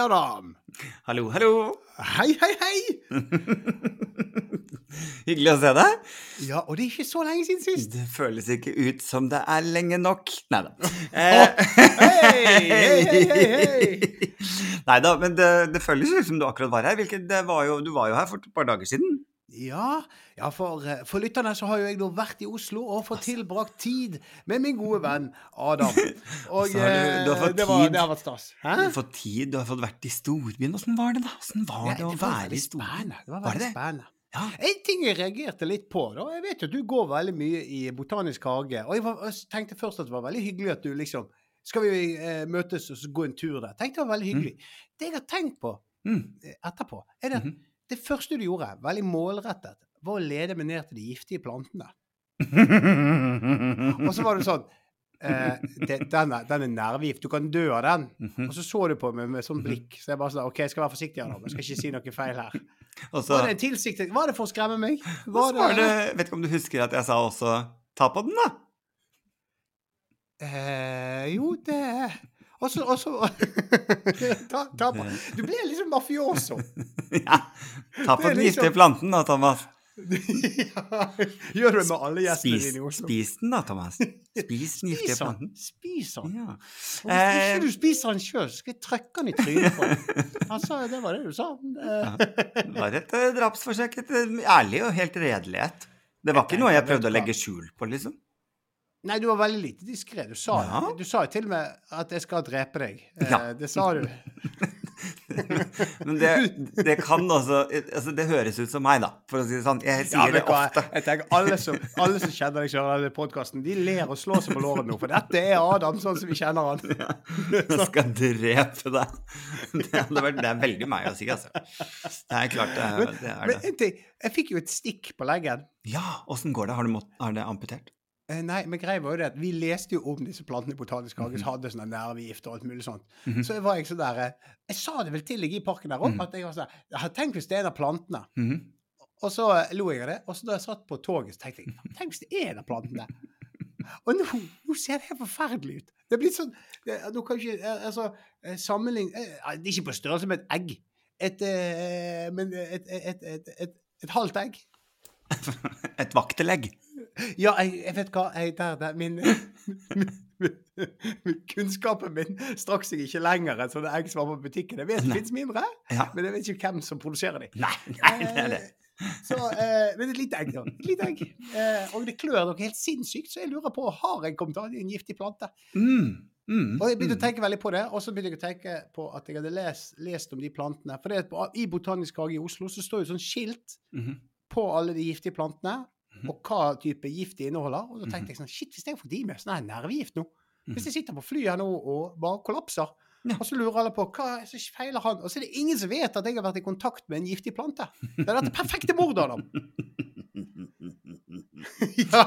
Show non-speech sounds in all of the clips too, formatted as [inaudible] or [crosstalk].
Hei, Adam. Hallo, hallo. Hei, hei, hei. [laughs] Hyggelig å se deg. Ja, og det er ikke så lenge siden sist. Det føles ikke ut som det er lenge nok. Nei da. hei, hei, hei, hei. [laughs] Nei da, men det, det føles ut som du akkurat var her. Hvilket, det var jo, du var jo her for et par dager siden. Ja, ja for, eh, for lytterne så har jo jeg nå vært i Oslo og fått tilbrakt tid med min gode venn Adam. [laughs] Og har du- du har eh, fått det, var, tid. det har vært stas. Hæ? Du har fått tid, du har fått vært i storbyen. Åssen var det, da? Åssen var Ja, det å var være i storbyen? Det var veldig spennende. Ja. En ting jeg reagerte litt på da, Jeg vet jo at du går veldig mye i Botanisk hage. Og jeg, var, jeg tenkte først at det var veldig hyggelig at du liksom Skal vi eh, møtes og gå en tur der? Tenkte det var veldig hyggelig. Det jeg har tenkt på Mm. eh, etterpå, er det Mhm. Det første du gjorde, veldig målrettet, var å lede meg ned til de giftige plantene. [laughs] Og så var det sånn eh, det, den, er, den er nervegift. Du kan dø av den. Mhm. Og så så du på meg med sånn blikk. Så jeg bare sånn OK, jeg skal være forsiktig nå. Jeg skal ikke si noe feil her. [laughs] Og så Var det tilsiktet Var det for å skremme meg? Var det, det Vet ikke om du husker at jeg sa også ta på den, da? eh, Jo, det Og så, og så [laughs] ta, ta. Du ble liksom mafioso. [laughs] ja. Ta på den giftige planten da, Thomas. [laughs] ja, gjør det med alle gjestene Spis, dine i Oslo? spis den da, Thomas. Spis den giftige planten. Spis den. Ja. Og hvis Eh, ikke du spiser den sjøl, skal jeg trykke den i trynet på deg. Altså, det var det du sa. ja. Det var et eh, drapsforsøk. Et eh, ærlig og helt redelighet. Det var ikke noe jeg prøvde å legge skjul på, liksom. Nei, du var veldig lite diskré. Du sa Ja. Du sa jo til og med at jeg skal drepe deg. Eh, Ja. Det sa du. [laughs] Men det, det kan også altså Det høres ut som meg, da, for å si det sånn. Jeg sier Ja, det ofte. Jeg tenker Alle som, alle som kjenner deg kjører denne podkasten, de ler og slår seg på låret nå. For dette er Adam sånn som vi kjenner han. Jeg skal drepe deg. Det, vært, det er veldig meg å si, altså. Det er klart det, Men, det er men en ting, jeg fikk jo et stikk på leggen. Ja, åssen går det? Har du mått, er det amputert? Eh, Nei, men greia var jo det at vi leste jo om disse plantene i Botanisk hage som hadde sånne nervegifter og alt mulig sånt. Mhm. Så var jeg sånn der eh, Jeg sa det vel til deg i parken der òg, Mhm. at jeg var sånn Tenk hvis det er en av plantene. Mhm. Og så eh, lo jeg av det. Og så da jeg satt på toget, så tenkte jeg Tenk hvis det er en av plantene. Og nå, nå ser det helt forferdelig ut. Det er blitt sånn det, Nå kan ikke Altså, sammenlign Det er ikke på størrelse med et egg. Et Men et, et, et, et halvt egg. [laughs] Et vaktelegg. Ja, jeg, jeg vet hva jeg, der, der, min, min, Kunnskapen min strakk seg ikke lenger enn sånne egg som var på butikken. Jeg vet det fins mindre, Ja. men jeg vet ikke hvem som produserer dem. Nei, nei, det er det. Så, eh, men et lite egg, da. Et lite egg. Eh, og det klør noe helt sinnssykt, så jeg lurer på har jeg kommet til en giftig plante. Mm. Mm. Og jeg begynte å mm. tenke veldig på det, og så begynte jeg å tenke på at jeg hadde lest, lest om de plantene. For i Botanisk hage i Oslo så står jo sånn skilt Mhm. på alle de giftige plantene. Og hva type gift de inneholder. Og da tenkte jeg sånn Shit, hvis jeg får de med sånn her nervegift nå Hvis jeg sitter på flyet nå og bare kollapser, Ja. og så lurer alle på hva som feiler han, og så er det ingen som vet at jeg har vært i kontakt med en giftig plante. Det er dette perfekte mordet, Adam. [laughs] ja.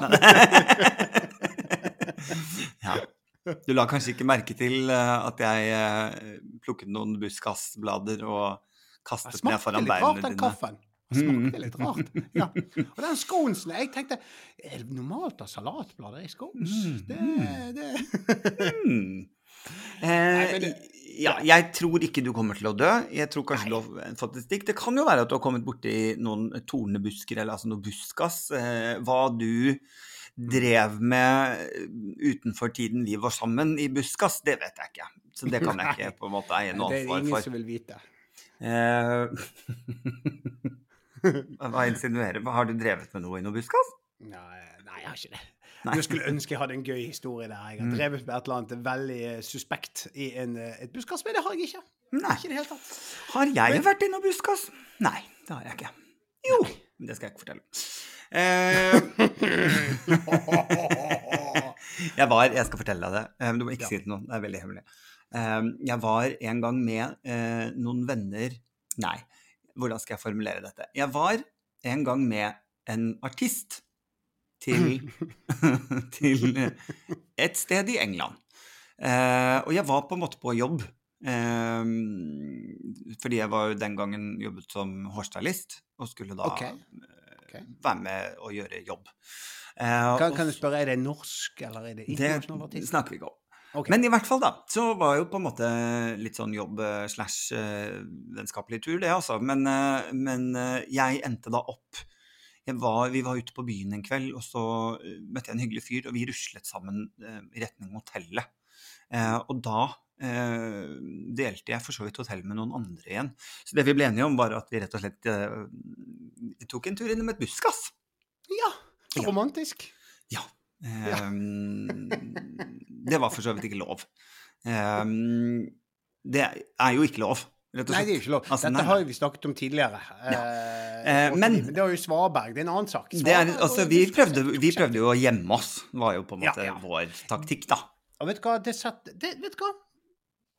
ja. Du la kanskje ikke merke til eh, at jeg eh, plukket noen buskasblader og kastet ned smakte foran litt rart, den dine. kaffen. Det smakte litt rart. Ja. Og den sconesen Jeg tenkte Er det normalt å ha salatblader i scones? Mm, Det, det. Mm. [laughs] Eh, Nei, men det- ja, jeg tror ikke du kommer til å dø. Jeg tror kanskje du har fått et stikk. Det kan jo være at du har kommet borti noen tornebusker, eller altså noe buskas. Eh, hva du drev med utenfor tiden vi var sammen i buskas, det vet jeg ikke. Så det kan jeg [laughs] ikke på en måte eie noe det er ingen for. som vil vite. [laughs] Hva insinuerer? Har du drevet med noe i noe buskas? Nei, nei, jeg har ikke det. Nei. Jeg skulle ønske jeg hadde en gøy historie der. Jeg har Mm. drevet med et eller annet veldig eh, suspekt i en, eh, et buskas, men det har jeg ikke. Nei. Ikke i det hele tatt. Har jeg Men- vært i noe buskas? Nei, det har jeg ikke. Jo, Nei. det skal jeg ikke fortelle. Eh, [laughs] jeg var Jeg skal fortelle deg det. Du må ikke Ja. si det til noen. Det er veldig hemmelig. Jeg var en gang med noen venner Nei, hvordan skal jeg formulere dette? Jeg var en gang med en artist til, [laughs] til et sted i England. Eh, og jeg var på en måte på jobb. Eh, fordi jeg var jo den gangen jobbet som hårstylist og skulle da okay. Okay. Være med og gjøre jobb. Eh, Kan, og kan jeg spørre, er det norsk, eller er det det internasjonal artist? snakker vi ikke om. Ok. Men i hvert fall, da, så var jo på en måte litt sånn jobb eh, slash eh, vennskapelig tur, det altså. Men, eh, men jeg endte da opp var, Vi var ute på byen en kveld, og så møtte jeg en hyggelig fyr, og vi ruslet sammen i retning hotellet. Og da eh, delte jeg for så vidt hotell med noen andre igjen. Så det vi ble enige om, var at vi rett og slett eh, tok en tur innom et buskas. Ja, Ja. romantisk. Ja. Ehm, det var for så vidt ikke lov. Ehm, det er jo ikke lov, Nei, det er ikke lov. Altså, Dette nei, har vi snakket om tidligere. Ja. Eh, men- det var jo Svaberg. Det er en annen sak. det er, altså, vi, prøvde, vi prøvde jo å gjemme oss, var jo på en måte ja. vår taktikk, da. Og vet du hva? Det satt det, Vet du hva?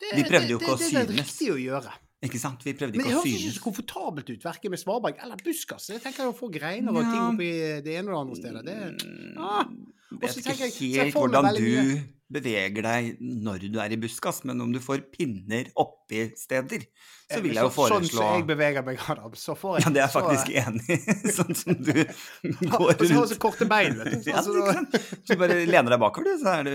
Det, Vi prøvde jo det, ikke å synes. det er det riktig å gjøre. Ikke sant? Vi prøvde Men det høres ikke så komfortabelt ut, verken med Svaberg eller Buskas. Jeg tenker å få greiner og ting oppi det ene og det andre stedet. Det, Mm, ah, Vet ikke helt hvordan du du beveger deg når du er i buskas, men om du får pinner oppi steder, så vil jeg jo foreslå Sånn som jeg beveger meg, Adam, så får jeg Ja, det er jeg så- faktisk enig i. [laughs] Sånn som du [laughs] går går Og så har du så korte bein, vet du. Ja, det kan. sant? Så du bare lener deg bakover, du, så er du,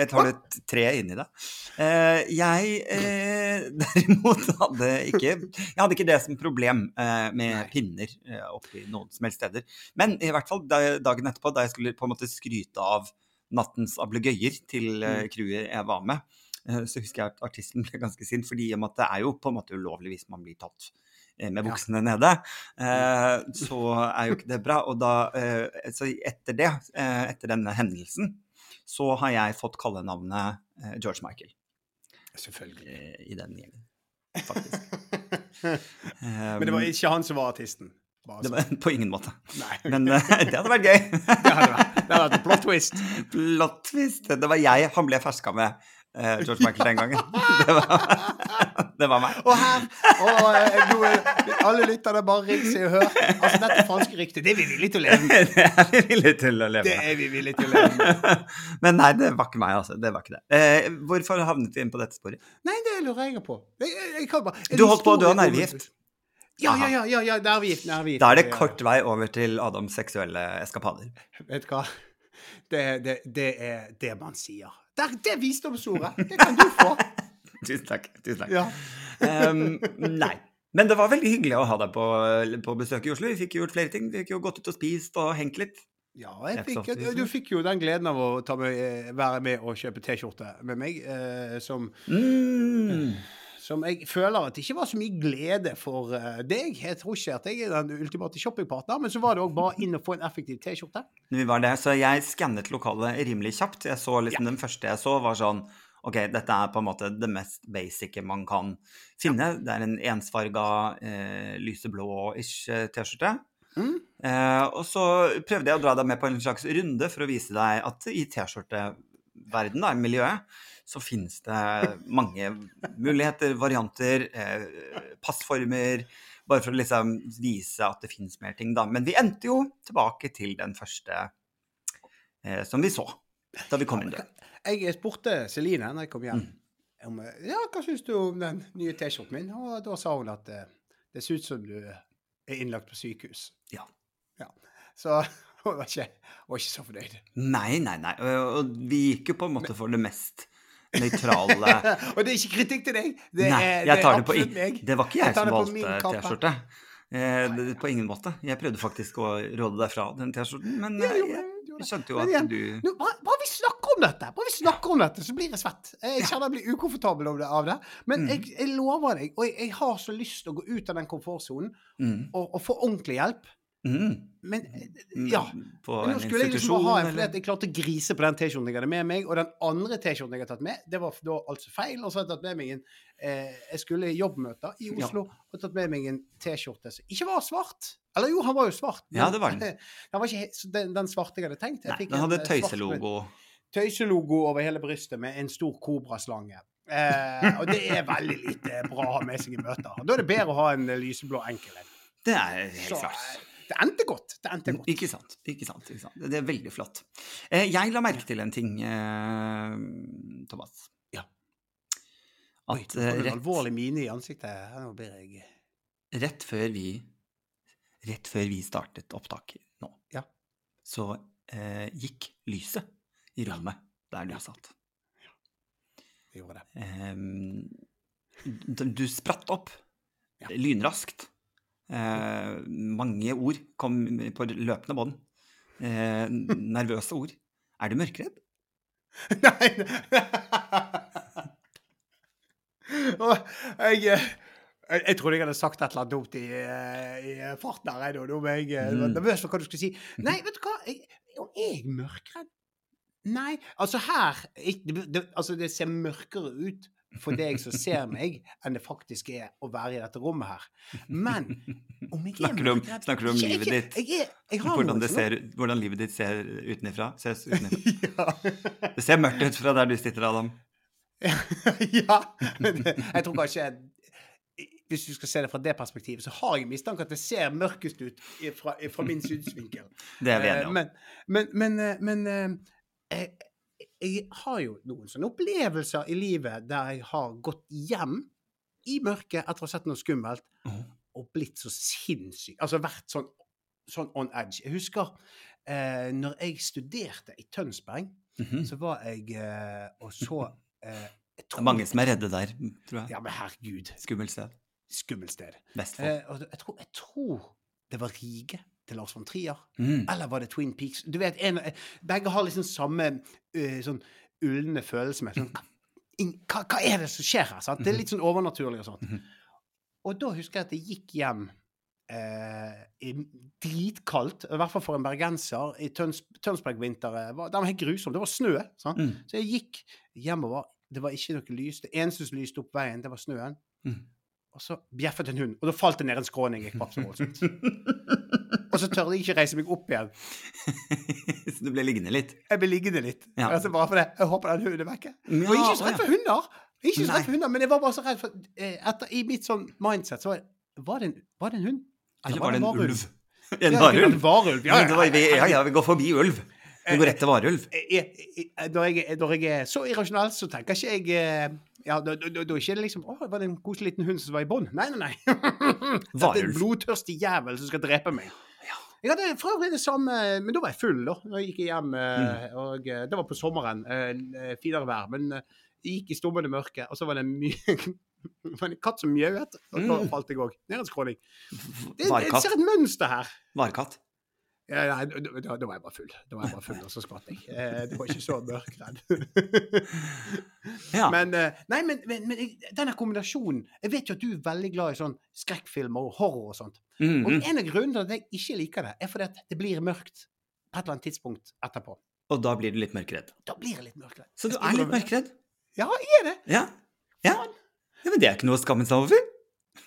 jeg tar du et tre inni deg. Eh, jeg eh, [laughs] derimot hadde ikke Jeg hadde ikke det som problem eh, med pinner oppi noen som helst steder. Men i hvert fall dagen etterpå, da jeg skulle på en måte skryte av nattens ablegøyer til eh, Mm. crewet jeg var med, eh, så husker jeg at artisten ble ganske sint, fordi det er jo på en måte ulovlig hvis man blir tatt med med Ja. nede, eh, så er jo ikke det bra. Og da, eh, så etter det, eh, etter denne hendelsen, så har jeg fått kallenavnet eh, George Michael Selvfølgelig. eh, i den gjengen, faktisk. [laughs] Men det var ikke han som var artisten. Det var på ingen måte. Nei. Men eh, det hadde vært gøy. [laughs] Det hadde vært, det hadde vært en plot twist. Plot twist. Det var jeg han ble ferska med, eh, George Michael, den gangen. [laughs] Det var, [laughs] det var meg. Og her og, er Alle lytterne bare ring seg og hør. Altså, dette falske ryktet, det er vi villige til å leve med. Det er vi villige til å leve med. Det er vi villige til å leve med. Men nei, det var ikke meg, altså. Det var ikke det. Eh, hvorfor havnet vi inn på dette sporet? Nei, det lurer jeg på. Jeg, jeg, jeg kan bare, Du holdt på, du av nervegift. Ja, ja, ja, ja, ja vi gitt. Da er det kort vei over til Adams seksuelle eskapader. Vet du hva? Det, det, det er det man sier. Det, er- det er visdomsordet. Det kan du få. [laughs] Tusen takk. Tusen takk. Ja. um, nei. Men det var veldig hyggelig å ha deg på, på besøk i Oslo. Vi fikk jo gjort flere ting. Vi fikk jo gått ut og spist og hengt litt. Ja, er jeg fikk, du fikk jo den gleden av å ta med, eh, være med og kjøpe T-skjorte med meg, eh, som, Mm. Som jeg føler at det ikke var så mye glede for eh, deg. Jeg tror ikke at jeg er den ultimate shoppingpartner, men så var det òg bare inn og få en effektiv T-skjorte. Vi var det, så jeg skannet lokalet rimelig kjapt. Jeg så liksom Den første jeg så, var sånn OK, dette er på en måte det mest basice man kan finne. Det er en ensfarga eh, lyseblå-ish eh, T-skjorte. Mm. Eh, og så prøvde jeg å dra deg med på en slags runde for å vise deg at i T-skjorteverdenen, da, miljøet, så finnes det mange muligheter, varianter, eh, passformer. Bare for å liksom vise at det finnes mer ting, da. Men vi endte jo tilbake til den første eh, som vi så da vi kom inn døren. Jeg spurte Celine når jeg kom hjem Mm. om eh, ja, hva syns du om den nye T-skjorten min, og da sa hun at eh, det ser ut som du er innlagt på sykehus. Ja. Ja. Så [laughs] hun var var ikke så fornøyd. Nei, nei, nei. Og vi gikk jo på en måte for det mest nøytrale [laughs] og det er ikke kritikk til deg. Det Nei, er, det er absolutt meg. Det var ikke Jeg jeg som valgte. T-skjorte. Eh, på ingen måte. Jeg prøvde faktisk å råde deg fra den T-skjorten, men Ja, eh, jo, jeg, jo, jeg skjønte jo at igjen, du Nå, bare, bare vi snakker om dette, bare vi snakker om dette, så blir jeg svett. Jeg kjenner jeg blir ukomfortabel av det. Av det. Men Mm. jeg, jeg lover deg, og jeg, jeg har så lyst til å gå ut av den komfortsonen mm, og, og få ordentlig hjelp. Mm, Men mm, ja. På Men nå skulle jeg liksom ha en, fordi jeg klarte å grise på den T-skjorten jeg hadde med meg, og den andre T-skjorten jeg har tatt med, det var da altså feil. Og så har jeg tatt med meg en eh, Jeg skulle i jobbmøter i Ja. Oslo og tatt med meg en T-skjorte som ikke var svart. Eller jo, han var jo svart. Ja, det var den. [laughs] den var ikke den, den svarte jeg hadde tenkt. Jeg Nei, den hadde eh, tøyselogo. Tøyselogo over hele brystet med en stor kobraslange. Eh, og det er veldig lite bra å ha med seg i møter. Da er det bedre å ha en eh, lyseblå enkel en. Det er helt klart. Eh, det endte godt. Det endte godt. Ikke sant. ikke sant, ikke sant. Det er veldig flott. Eh, jeg la merke til en ting, eh, Thomas. Ja. At Oi, det var en rett, alvorlig mine i ansiktet. Nå blir jeg rett før vi Rett før vi startet opptak nå, Ja. så eh, gikk lyset i rommet der du Ja. satt. det gjorde det. Eh, du, du spratt opp Ja. lynraskt. Eh, mange ord kom på løpende bånd. Eh, nervøse ord. Er du mørkredd? [laughs] Nei [laughs] jeg, eh, jeg, jeg trodde jeg hadde sagt et eller annet dumt i, eh, i farten her. Nå ble jeg eh, Mm. nervøs for hva du skulle si. Nei, vet du hva? Jeg, er jeg mørkredd? Nei, altså her det, Altså, det ser mørkere ut for deg som ser meg, enn det faktisk er å være i dette rommet her. Men om jeg er Snakker du om- snakker du om livet ditt? Jeg, jeg, jeg Hvordan, ser, hvordan livet ditt ser utenifra? Ses utenifra. [laughs] ja. Det ser mørkt ut fra der du sitter, Adam. [laughs] ja. Jeg tror kanskje Hvis du skal se det fra det perspektivet, så har jeg mistanke at det ser mørkest ut fra, fra min synsvinkel. Det er vi enige Eh, om. Men, men, men, eh, men eh, jeg, jeg har jo noen sånne opplevelser i livet der jeg har gått hjem i mørket etter å ha sett noe skummelt, Åh. og blitt så sinnssyk. Altså vært sånn, sånn on edge. Jeg husker eh, når jeg studerte i Tønsberg, Mhm. så var jeg eh, og så eh, Det er mange som er redde der, tror jeg. Ja, men herregud. Skummelt sted. Skummelt sted. Vestfold. Eh, jeg, tror, jeg tror det var Rige til Lars von Trier. Mm. Eller var det Twin Peaks? Du vet, en, Begge har liksom samme uh, sånn ulne følelse med sånn, hva, hva, er det som skjer her? Sant? Det er litt sånn overnaturlig og sånt. Mhm. Og da husker jeg at jeg gikk hjem eh, i dritkaldt, i hvert fall for en bergenser. i Tøns, Tønsberg-vinteren. Den var helt grusom. Det var snø. Mm. Så jeg gikk hjemover. Det var ikke noe lys. Det eneste som lyste opp veien, det var snøen. Mm. Og så bjeffet en hund, og da falt det ned en skråning. Jeg. [laughs] Og så tør jeg ikke reise meg opp igjen. [laughs] Så du ble liggende litt? Jeg ble liggende litt. Ja. Altså bare for det. Jeg håper den hunden er vekke. Ja, og ikke så redd for hunder! Ikke så redd for hunder, Men jeg var bare så redd for eh, etter, I mitt sånn mindset så var, var, det en, var det en hund? Eller var det en varulv? [laughs] En varulv? varulv. Ja, Ja, ja, vi går forbi ulv. Vi går rett til varulv. Jeg- jeg- jeg- Når jeg, når jeg er så irrasjonell, så tenker ikke jeg eh, ja, Da er ikke det liksom Å, var det en koselig liten hund som var i bånd? Nei, nei, nei. [laughs] Det er en Varulv. blodtørstig jævel som skal drepe meg. Jeg hadde for øvrig det samme Men da var jeg full, da. Når jeg gikk hjem. Mm. Og eh, Det var på sommeren. eh, Finere vær. Men eh, jeg gikk i stummende mørke, og så [laughs] var det en katt som mjauet, og da Mm. falt jeg òg. Ned en skråning. Det, jeg ser et mønster her. Varkatt. Ja, nei, da, da, var jeg bare full. Da var jeg bare full, og så skvatt jeg. Eh, det var ikke så mørkredd. Ja. Men, eh, nei, men, men, denne kombinasjonen Jeg vet jo at du er veldig glad i sånn skrekkfilmer og horror og sånt. Mm, Og mm. en av grunnene til at jeg ikke liker det, er fordi at det blir mørkt på et eller annet tidspunkt etterpå. Og da blir du litt mørkredd. Da blir jeg litt mørkredd. Så du er litt mørkredd? Ja, jeg er det. Ja. ja. Ja, Men det er ikke noe å skamme seg over.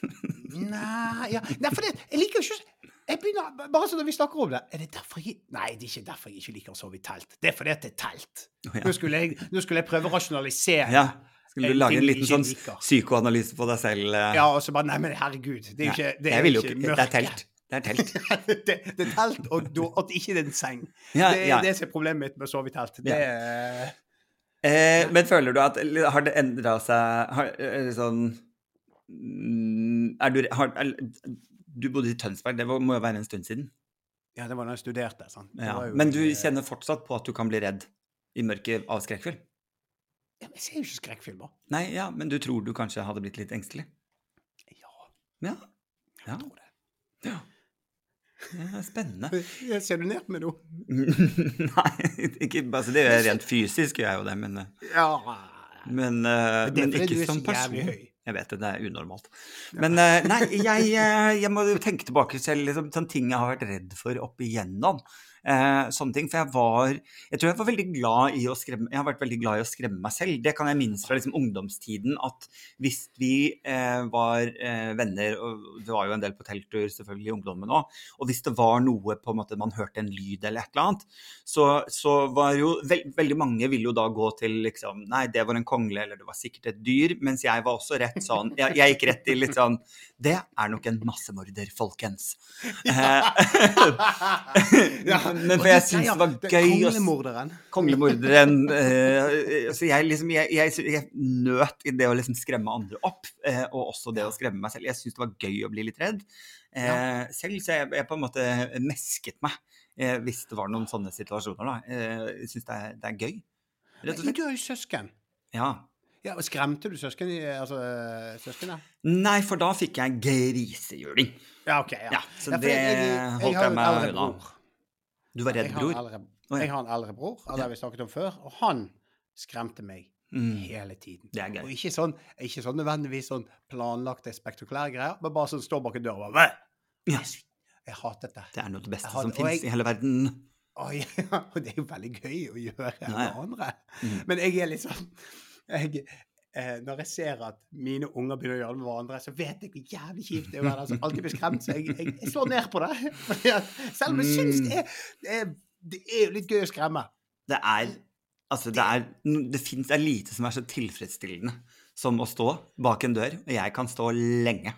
[laughs] Nei, ja. Nei, for det, jeg liker jo ikke jeg begynner, Bare så når vi snakker om det Er det derfor jeg Nei, det er ikke derfor jeg ikke liker å sove i telt. Det er fordi at det er telt. Oh, ja. Nå skulle jeg, nå skulle jeg prøve å rasjonalisere. Ja. Skulle du lage en liten sånn psykoanalyse på deg selv? eh? Ja, og så bare Nei, men herregud. Det er jo ikke Det er ikke mørke. Det er telt. Det er telt. [laughs] det, det er telt, og du, at det ikke er en seng. Ja, det ja. det er problemet mitt med å sove i telt. Det ja. Eh, men føler du at Har det endra seg har, er sånn mm, Er du har, Du bodde i Tønsberg, det var, må jo være en stund siden. Ja, det var da jeg studerte. Sant? Det Ja. Men du kjenner fortsatt på at du kan bli redd i mørket av skrekkfilm? ja, men Jeg ser jo ikke skrekkfilmer. Nei, ja, men du tror du kanskje hadde blitt litt engstelig? Ja, Ja. ja. jeg tror det. ja. Det [laughs] er spennende. Jeg ser du ned på meg [laughs] nå? Nei, ikke, altså det er rent fysisk gjør jeg jo det, men, eh, Ja. men, uh, Men det men du ikke er som så person. jævlig høy. Jeg vet det, det er unormalt. Men eh, nei, jeg, eh, jeg må tenke tilbake til liksom, sånne ting jeg har vært redd for opp igjennom. Eh, sånne ting, For jeg var Jeg tror jeg var veldig glad i å skremme Jeg har vært veldig glad i å skremme meg selv. Det kan jeg minnes fra liksom, ungdomstiden. At hvis vi eh, var eh, venner, og det var jo en del på telttur selvfølgelig i ungdommen òg, og hvis det var noe på en måte man hørte en lyd eller et eller annet, så, så var jo vel, Veldig mange ville jo da gå til liksom Nei, det var en kongle, eller det var sikkert et dyr. Mens jeg var også rett sånn Jeg, jeg gikk rett til litt sånn Det er nok en massemorder, folkens. [laughs] Ja, [laughs] men, men for jeg syns det var gøy Konglemorderen. Konglemorderen Uh, så jeg, liksom, jeg, jeg, jeg nøt i det å liksom skremme andre opp, uh, og også det å skremme meg selv. Jeg syns det var gøy å bli litt redd. Eh, selv så jeg, jeg på en måte mesket meg eh, hvis det var noen sånne situasjoner. Da. Eh, jeg syns det, det er gøy, rett og slett. du har jo søsken. Ja. Ja, og Skremte du søsken, altså, eh, søskenet? Nei, for da fikk jeg grisehjuling. Ja, OK. Ja. Ja, så Ja, det jeg- jeg- holdt har jeg meg unna. Du var redd Jeg har bror? en eldre, oh, ja. har en eldre bror, og det har vi snakket om før, og han skremte meg Mm, hele tiden. er. Og ikke sånn, ikke sånn nødvendigvis sånn planlagte, spektakulære greier, men bare sånn står bak en dør og bare Ja. Jeg hatet det. Det er noe av det beste som fins i hele verden. Ja, [laughs] og det er jo veldig gøy å gjøre med andre. Mm. Men jeg er liksom jeg, eh, Når jeg ser at mine unger begynner å gjøre det med hverandre, så vet jeg hvor jævlig kjipt det er å være den som alltid blir skremt. Så jeg, jeg, jeg slår ned på det. [laughs] Selv om jeg syns Mm. det er, det er Det er jo litt gøy å skremme. Det er Altså, det er Det fins det er lite som er så tilfredsstillende som å stå bak en dør, og jeg kan stå lenge.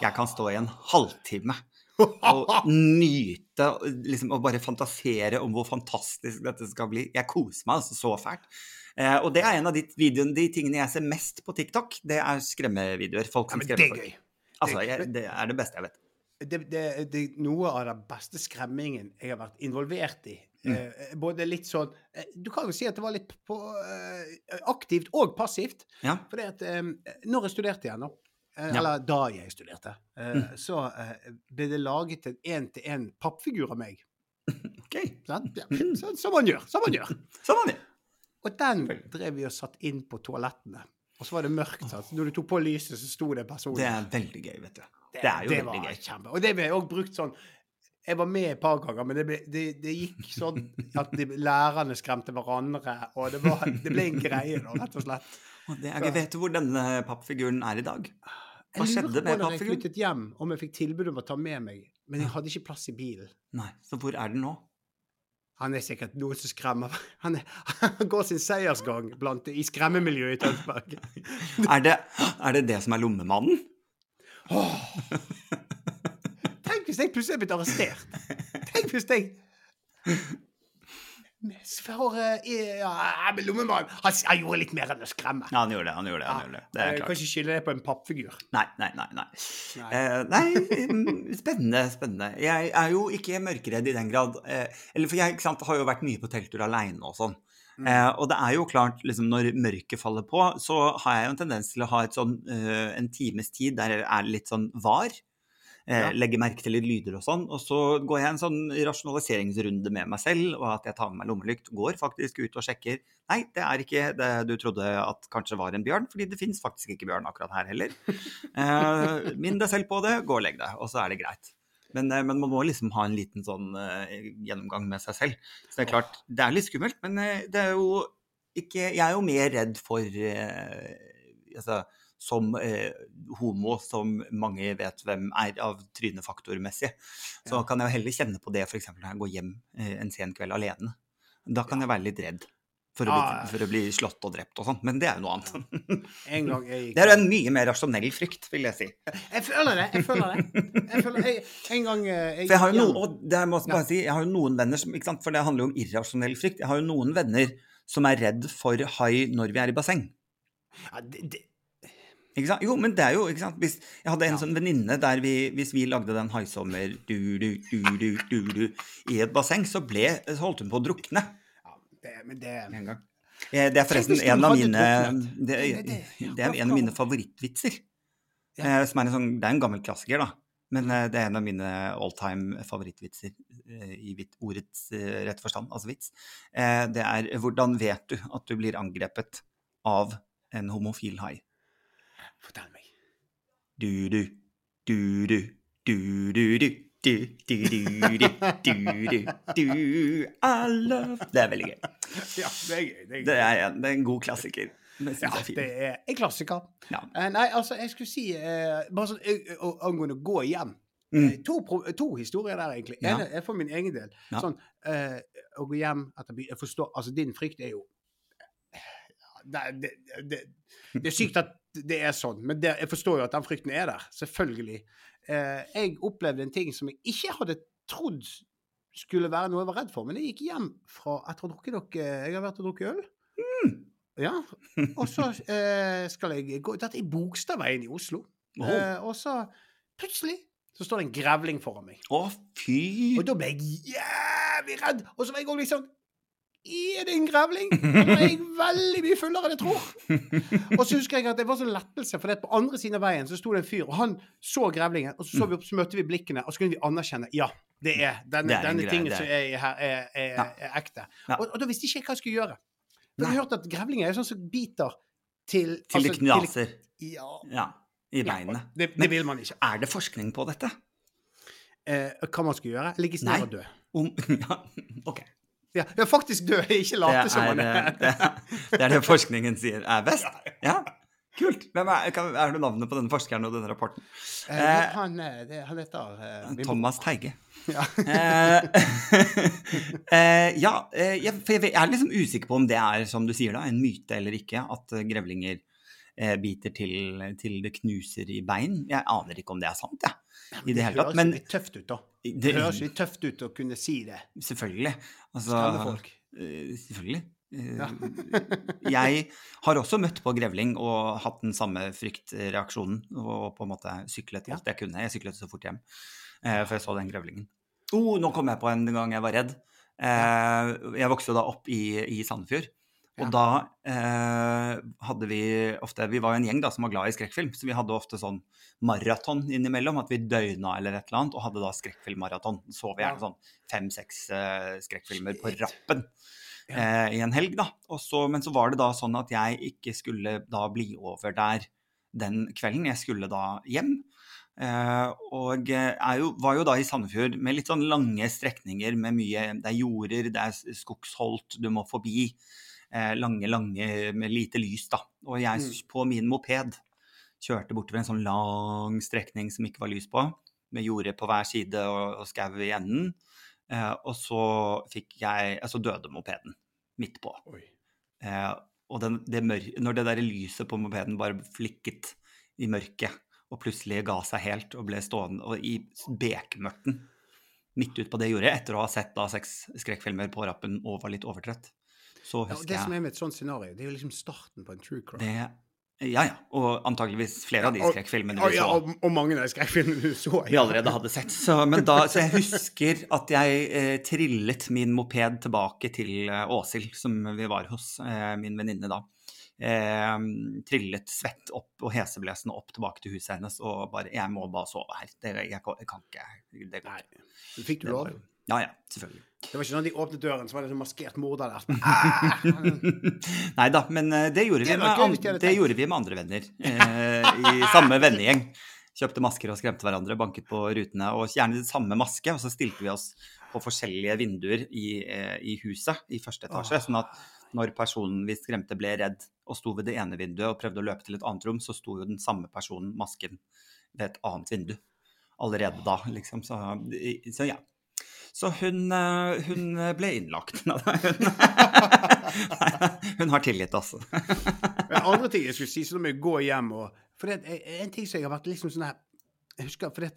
Jeg kan stå i en halvtime og nyte liksom, og bare fantasere om hvor fantastisk dette skal bli. Jeg koser meg altså så fælt. Eh, og det er en av de, videoene, de tingene jeg ser mest på TikTok. Det er skremmevideoer. Folk Ja, skremmer folk. det er gøy. Altså, jeg, det er det beste jeg vet. det, det, det er noe av den beste skremmingen jeg har vært involvert i. Mm. Eh, både litt sånn eh, Du kan jo si at det var litt på, eh, aktivt og passivt. Ja. Fordi at eh, når jeg studerte igjen, eh, Ja. eller da jeg studerte, Mm. så ble det laget en én-til-én pappfigur av meg. [laughs] OK. Sånn, Ja, så, som man gjør. Som man gjør. [laughs] Som man det. Og den drev vi og satt inn på toalettene. Og så var det mørkt. Sant? Når du tok på lyset, så sto det en person Det er veldig gøy, vet du. Det er jo veldig var gøy. Kjempe. Og det ble også brukt sånn Jeg var med et par ganger, men det, ble, det, det gikk sånn at de, lærerne skremte hverandre, og det, var, det ble en greie, da, rett og slett. Og det er. Vet du hvor denne pappfiguren er i dag? Hva Jeg skjedde lurer på med når jeg pappfiguren? flyttet hjem, om jeg fikk tilbud om å ta med meg, men jeg hadde ikke plass i bilen. Nei, så hvor er den nå? Han er sikkert noe som skremmer [laughs] Han, er, han går sin seiersgang blant, i skremmemiljøet i Tønsberg. [laughs] Er det, er det det som er lommemannen? Oh. Tenk hvis jeg plutselig er blitt arrestert. Tenk hvis jeg For eh, ja, men Lommemann han, han gjorde litt mer enn å skremme. Ja, han gjorde det. han gjorde det, han gjorde det. Det er klart. kan ikke skylde det på en pappfigur. Nei, nei, nei. nei. Nei. Eh, nei, mm, spennende, spennende. Jeg er jo ikke mørkeredd i den grad. Eh, eller for jeg sant, har jo vært mye på telttur aleine og sånn. Mm. Eh, og det er jo klart, liksom, når mørket faller på, så har jeg jo en tendens til å ha et sånn, uh, en times tid der er det litt sånn var. Eh, Ja. Legger merke til litt lyder og sånn. Og så går jeg en sånn rasjonaliseringsrunde med meg selv, og at jeg tar med meg lommelykt. Går faktisk ut og sjekker. Nei, det er ikke det du trodde at kanskje var en bjørn, fordi det fins faktisk ikke bjørn akkurat her heller. [laughs] Eh, Minn deg selv på det, gå og legg deg, og så er det greit. Men, eh, men man må liksom ha en liten sånn uh, gjennomgang med seg selv. Så det er klart, det er litt skummelt, men eh, det er jo ikke Jeg er jo mer redd for uh, altså, som eh, homo, som mange vet hvem er av trynefaktormessig, så Ja. kan jeg jo heller kjenne på det f.eks. når jeg går hjem eh, en sen kveld alene. Da kan jeg være litt redd for å, Ja. bli, for å bli slått og drept og sånn, men det er jo noe annet. [laughs] Jeg [laughs] Det er en mye mer rasjonell frykt, vil jeg si. Jeg føler det. Jeg føler det. Jeg føler, jeg, en gang jeg jeg har jo noen, jeg si, jeg har jo noen venner som, for det handler jo om irrasjonell frykt, jeg har jo noen venner som er redd for hai når vi er i basseng. ja, det, det? Jo, men det er jo, ikke sant, hvis jeg hadde en Ja. sånn venninne der vi, hvis vi lagde den haisommer du, du, du, du, du, du, i et basseng, så ble, holdt hun på å drukne ja, det, men det en gang. Eh, Det er forresten en av mine, det, Det- er en av mine favorittvitser. Ja. Eh, Som er en sånn, det er en gammel klassiker, da. Men eh, det er en av mine all time favorittvitser i ordets rett forstand, altså vits. Det er 'Hvordan vet du at du blir angrepet av en homofil hai'? Fortell meg. Du, du, du, du, du, du, du. Du, du, I love Det er veldig gøy. Ja, det er gøy. Det er, gøy. Det er, en- det er en god klassiker. Det ja, er det er en klassiker. Ja. Eh, nei, altså, jeg skulle si eh, Bare sånn eh, å- angående å gå hjem. Mm. Eh, To, to historier der, egentlig. Ja. En er for min egen del. Ja. Sånn, eh, å gå hjem etter by Jeg forstår Altså, din frykt er jo ja, det, det, det, det er sykt at det er sånn, men det, jeg forstår jo at den frykten er der. Selvfølgelig. Eh, jeg opplevde en ting som jeg ikke hadde trodd skulle være noe jeg var redd for, men jeg gikk hjem fra Etter å ha drukket noe Jeg har vært og drukket øl. Mm. Ja. [laughs] Og så eh, skal jeg gå Dette er Bogstadveien i Oslo. Oh. Eh, og så plutselig så står det en grevling foran meg. Å, fy Og da ble jeg jævlig redd. Og så var jeg òg liksom er det en grevling? Nå er jeg veldig mye fullere enn jeg tror. Og så husker jeg at det var sånn lettelse, for det på andre siden av veien så sto det en fyr, og han så grevlingen, og så, så, vi opp, så møtte vi blikkene, og så kunne vi anerkjenne ja, det er denne, Det er denne tingen som er her, er, er, er ekte. Og, og da visste jeg ikke hva jeg skulle gjøre. For jeg har hørt at grevlinger er sånn som biter til Til det altså, knaser. ja, Ja. I ja, det, det vil man ikke. Er det forskning på dette? Eh, hva man skal gjøre? Ligge ned og dø. Om, [laughs] ja, ok. Ja, ja, faktisk dø, ikke late som man eh, er. det, det er det forskningen sier er best? Ja, kult. Hvem er, kan, er det navnet på denne forskeren og denne rapporten? Eh, han, eh, det, han heter eh. Thomas Teige. Ja. Eh, [laughs] eh, ja, eh, jeg, for jeg er liksom usikker på om det er, som du sier da, en myte eller ikke, at eh, grevlinger eh, biter til, til det knuser i bein. Jeg aner ikke om det er sant, jeg. I det hele tatt. høres litt tøft ut, da. det, Det høres litt tøft ut å kunne si det. selvfølgelig. Altså, folk. eh, selvfølgelig. Eh, Ja. jeg har også møtt på grevling og hatt den samme fryktreaksjonen. Og på en måte syklet alt jeg kunne. Jeg syklet så fort hjem, eh, for jeg så den grevlingen. Oh, nå kom jeg på en gang jeg var redd. Eh, jeg vokste da opp i, i Sandefjord. Og Ja. da eh, hadde vi ofte Vi var jo en gjeng da som var glad i skrekkfilm, så vi hadde ofte sånn maraton innimellom. At vi døgna eller et eller annet, og hadde da skrekkfilmmaraton. Så vi gjerne sånn fem-seks eh, skrekkfilmer på rappen eh, i en helg, da. Og så, men så var det da sånn at jeg ikke skulle da bli over der den kvelden. Jeg skulle da hjem. Uh, og eh, jo, var jo da i Sandefjord med litt sånn lange strekninger med mye Det er jorder, det er skogsholt du må forbi. Eh, lange, lange med lite lys, da. Og jeg Mm. på min moped kjørte bortover en sånn lang strekning som ikke var lys på, med jordet på hver side og, og skau i enden. Eh, og så fikk jeg Altså døde mopeden midt på. Eh, og den, det når det der lyset på mopeden bare flikket i mørket, og plutselig ga seg helt og ble stående og i bekmørten midt ut på det jordet, etter å ha sett da seks skrekkfilmer på rappen og var litt overtrøtt, så husker jeg ja, det som er med et sånt scenario, det er jo liksom starten på en true crime. det Ja ja, og antakeligvis flere av de Ja, skrekkfilmene vi ja, så og, og mange av de skrekkfilmene du så. vi allerede hadde sett. Så, men da, så jeg husker at jeg eh, trillet min moped tilbake til eh, Åshild, som vi var hos, eh, min venninne da. Eh, trillet svett opp og heseblesende opp tilbake til huset hennes og bare 'Jeg må bare sove her. Det, jeg, kan- jeg kan ikke det går ikke.' Fikk du lov? Ja ja, selvfølgelig. Det var ikke sånn de åpnet døren, så var det en maskert morder der. [laughs] Nei da, men eh, det gjorde, Det vi med, gøy an hvis de hadde det gjorde vi med andre venner eh, i samme vennegjeng. Kjøpte masker og skremte hverandre, banket på rutene, og gjerne samme maske. Og så stilte vi oss på forskjellige vinduer i, eh, i huset i første etasje. Sånn at når personen vi skremte ble redd og sto ved det ene vinduet og prøvde å løpe til et annet rom, så sto jo den samme personen, masken, ved et annet vindu. Allerede da, liksom. Så, så ja. Så hun, eh, hun ble innlagt. [laughs] [laughs] hun har tilgitt altså. Andre ting jeg skulle si, så må jeg gå hjem og For det, er en ting som jeg har vært liksom sånn her Jeg husker for det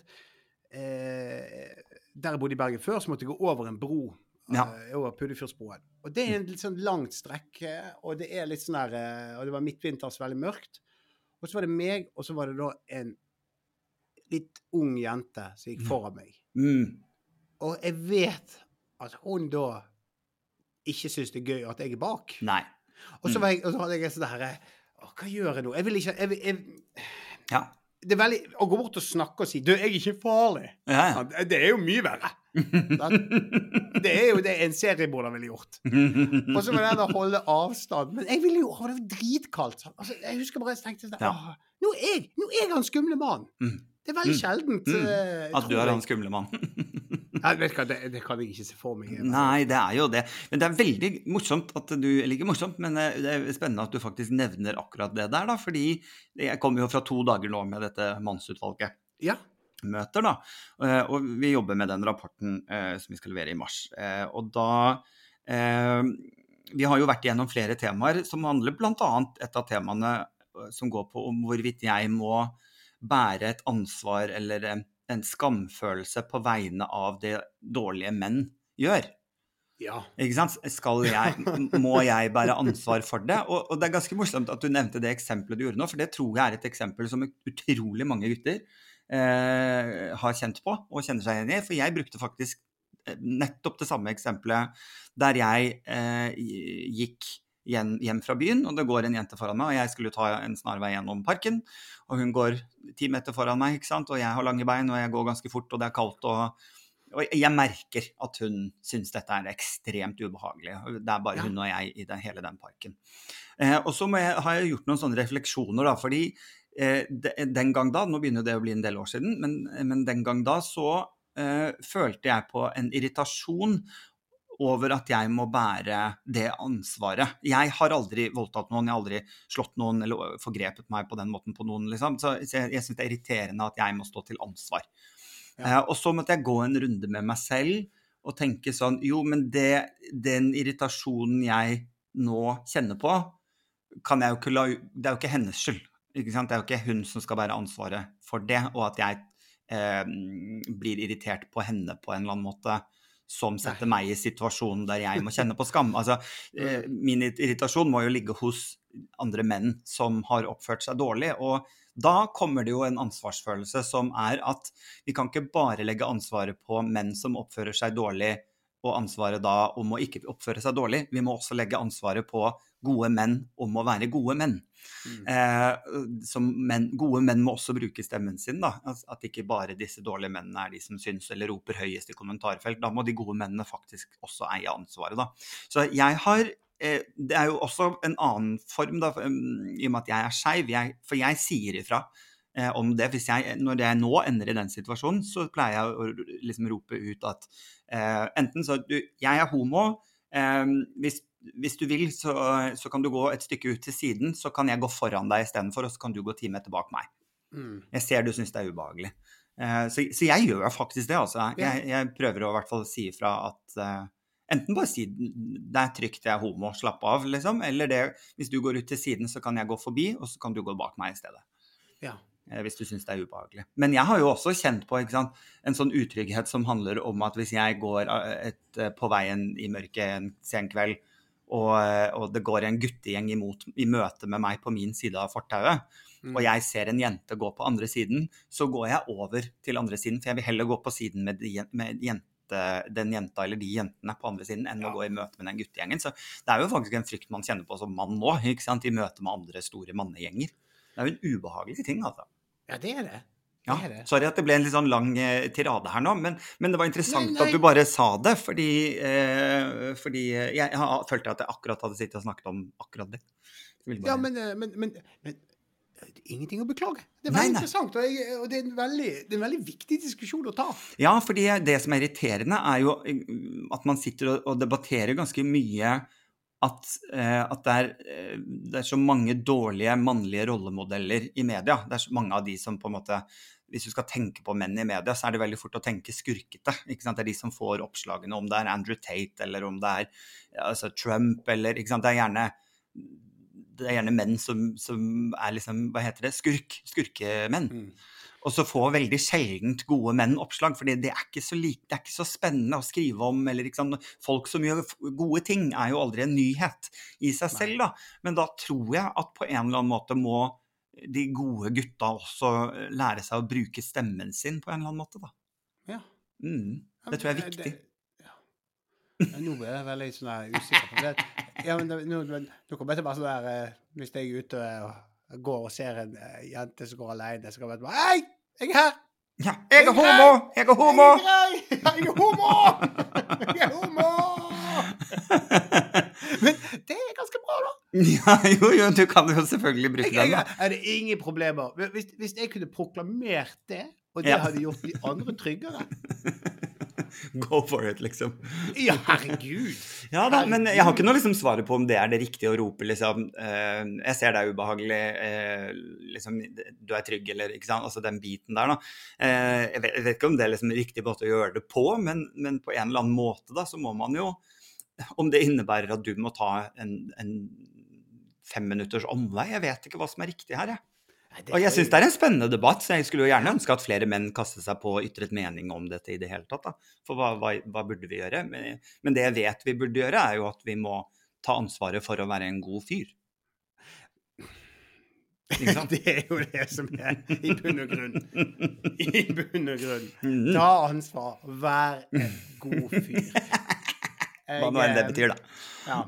eh, Der jeg bodde i Bergen før, så måtte jeg gå over en bro. Ja. eh, over Puddefjordsbroen. Og det er en litt sånn langt strekk, eh, og det er litt sånn eh, Og det var midtvinters, veldig mørkt. Og så var det meg, og så var det da en litt ung jente som gikk foran meg. Mm. Og jeg vet at hun da ikke syns det er gøy at jeg er bak. Nei. Og så, Mm. var jeg, og så hadde jeg sånn herre hva gjør jeg nå? Jeg vil ikke jeg, jeg, Ja. Det er veldig Å gå bort og snakke og si 'Du, jeg er ikke farlig'. Ja, Ja, det, er jo mye verre. [laughs] Det er jo det en seriemorder ville gjort. Og så var det den å holde avstand. Men jeg ville jo ha det var dritkaldt. Altså, jeg husker bare jeg tenkte sånn Ja. Nå, er jeg, nå er jeg han skumle mannen. Mm. Det er veldig Mm. sjeldent. Mm. Mm. At du er han skumle mann. [laughs] Ja, det, det kan jeg ikke se for meg. Nei, det er jo det. Men det er veldig morsomt at du Eller ikke morsomt, men eh, det er spennende at du faktisk nevner akkurat det der, da. Fordi jeg kommer jo fra to dager nå med dette mannsutvalget. Ja. møter, da. Eh, Og vi jobber med den rapporten eh, som vi skal levere i mars. Og da Vi har jo vært igjennom flere temaer som handler bl.a. et av temaene som går på om hvorvidt jeg må bære et ansvar eller en, skamfølelse på vegne av det dårlige menn gjør. ja. Ikke sant? Skal jeg, må jeg bære ansvar for det? Og, og det er ganske morsomt at du nevnte det eksempelet du gjorde nå, for det tror jeg er et eksempel som utrolig mange gutter eh, har kjent på og kjenner seg igjen i. For jeg brukte faktisk eh, nettopp det samme eksempelet der jeg eh, gikk hjem, hjem, fra byen, og det går en jente foran meg, og jeg skulle ta en snarvei gjennom parken. Og hun går ti meter foran meg, ikke sant? og jeg har lange bein, og jeg går ganske fort, og det er kaldt. og, og jeg merker at hun syns dette er ekstremt ubehagelig. Det er bare ja. hun og jeg i den, hele den parken. Eh, og så har jeg gjort noen sånne refleksjoner, da, fordi eh, den gang da, nå begynner det å bli en del år siden, men, men den gang da så eh, følte jeg på en irritasjon over at jeg må bære det ansvaret. Jeg har aldri voldtatt noen, jeg har aldri slått noen eller forgrepet meg på den måten på noen. Liksom. Så jeg, jeg syns det er irriterende at jeg må stå til ansvar. Ja. Uh, og så måtte jeg gå en runde med meg selv og tenke sånn Jo, men det, den irritasjonen jeg nå kjenner på, kan jeg jo ikke la Det er jo ikke hennes skyld. Ikke sant? Det er jo ikke hun som skal bære ansvaret for det, og at jeg eh, blir irritert på henne på en eller annen måte som setter meg i situasjonen der jeg må [laughs] kjenne på skam. Altså, eh, min irritasjon må jo ligge hos andre menn som har oppført seg dårlig. Og da kommer det jo en ansvarsfølelse som er at vi kan ikke bare legge ansvaret på menn som oppfører seg dårlig, og ansvaret da om å ikke oppføre seg dårlig. Vi må også legge ansvaret på gode menn om å være gode menn. Mm. Eh, menn. Gode menn må også bruke stemmen sin. da, At ikke bare disse dårlige mennene er de som syns eller roper høyest i kommentarfelt. Da må de gode mennene faktisk også eie ansvaret. da. Så jeg har eh, Det er jo også en annen form, da, i og med at jeg er skeiv. For jeg sier ifra eh, om det. Hvis jeg, når jeg nå ender i den situasjonen, så pleier jeg å liksom rope ut at eh, enten så du, Jeg er homo. Eh, hvis hvis du vil, så, så, kan du gå et stykke ut til siden, så kan jeg gå foran deg istedenfor, og så kan du gå ti meter bak meg. Mm. Jeg ser du syns det er ubehagelig. Uh, så, så, jeg gjør faktisk det, altså. Jeg, jeg prøver å i hvert fall si ifra at uh, Enten bare si det er trygt, jeg er homo, slapp av, liksom. Eller det, hvis du går ut til siden, så kan jeg gå forbi, og så kan du gå bak meg i stedet. Ja. Uh, hvis du syns det er ubehagelig. Men jeg har jo også kjent på sant, en sånn utrygghet som handler om at hvis jeg går et, på veien i mørket en sen kveld, og, og, det går en guttegjeng imot, i møte med meg på min side av fortauet, mm. og jeg ser en jente gå på andre siden, så går jeg over til andre siden, for jeg vil heller gå på siden med, de, med jente, den jenta eller de jentene på andre siden enn ja. å gå i møte med den guttegjengen. Så det er jo faktisk en frykt man kjenner på som mann nå, i møte med andre store mannegjenger. Det er jo en ubehagelig ting, altså. Ja, det er det. Ja, sorry at det ble en litt sånn lang eh, tirade her nå, men, men, det var interessant nei, nei. at du bare sa det. Fordi, eh, fordi jeg, jeg, følte at jeg akkurat hadde sittet og snakket om akkurat det. Bare... Ja, men, eh, men, men, men, ingenting å beklage. Det er veldig nei, interessant, og, jeg, og det, er veldig, det, er en veldig, viktig diskusjon å ta. Ja, fordi det som er irriterende, er jo eh, at man sitter og, og debatterer ganske mye at, eh, at det, er, eh, det, er, så mange dårlige mannlige rollemodeller i media. Det er så mange av de som på en måte Hvis du skal tenke på menn i media, så er det veldig fort å tenke skurkete. ikke sant? Det er de som får oppslagene, om det er Andrew Tate eller om det er altså Trump eller ikke sant? Det er gjerne, det er gjerne menn som, som, er liksom Hva heter det? Skurk. Skurkemenn. Mm. Og så får veldig sjeldent gode menn oppslag, for det er ikke så, like, det er ikke så spennende å skrive om. eller liksom, Folk som gjør gode ting, er jo aldri en nyhet i seg selv. da. Men da tror jeg at på en eller annen måte må de gode gutta også lære seg å bruke stemmen sin på en eller annen måte. da. Ja. Mm, det tror jeg er viktig. Nå ble jeg veldig sånn usikker på det. Ja, men nå, nå, kommer jeg til bare sånn der eh, Hvis jeg er ute og går og ser en jente som går alene, så kan jeg bare Hei, jeg er her! Ja, jeg er homo! Jeg er homo! Jeg er homo! Jeg er homo! [laughs] Men det er ganske bra, da. Ja, jo, jo, du kan jo selvfølgelig bruke den. Jeg Er det ingen problemer? Hvis, hvis jeg kunne proklamert det, og det ja. hadde gjort de andre tryggere [laughs] [laughs] Go for it, liksom. Ja, herregud. [laughs] ja da, Men jeg har ikke noe liksom svaret på om det er det riktige å rope, liksom. Uh, jeg ser det er ubehagelig, uh, liksom, du er trygg, eller ikke sant. Altså den biten der, da. Vet, jeg, vet, ikke om det er liksom riktig måte å gjøre det på, men, men, på en eller annen måte, da, så må man jo Om det innebærer at du må ta en, en femminutters omvei, jeg vet ikke hva som er riktig her, jeg. Og jeg syns det er en spennende debatt, så jeg skulle jo gjerne ønske at flere menn kastet seg på og ytret mening om dette i det hele tatt. Da. For hva, hva, hva, burde vi gjøre? Men, men, det jeg vet vi burde gjøre, er jo at vi må ta ansvaret for å være en god fyr. [laughs] Det er jo det som er i bunn og grunn. [laughs] I bunn og grunn. Mm. Ta ansvar. Vær en god fyr. [laughs] Hva nå enn det betyr, da. Ja,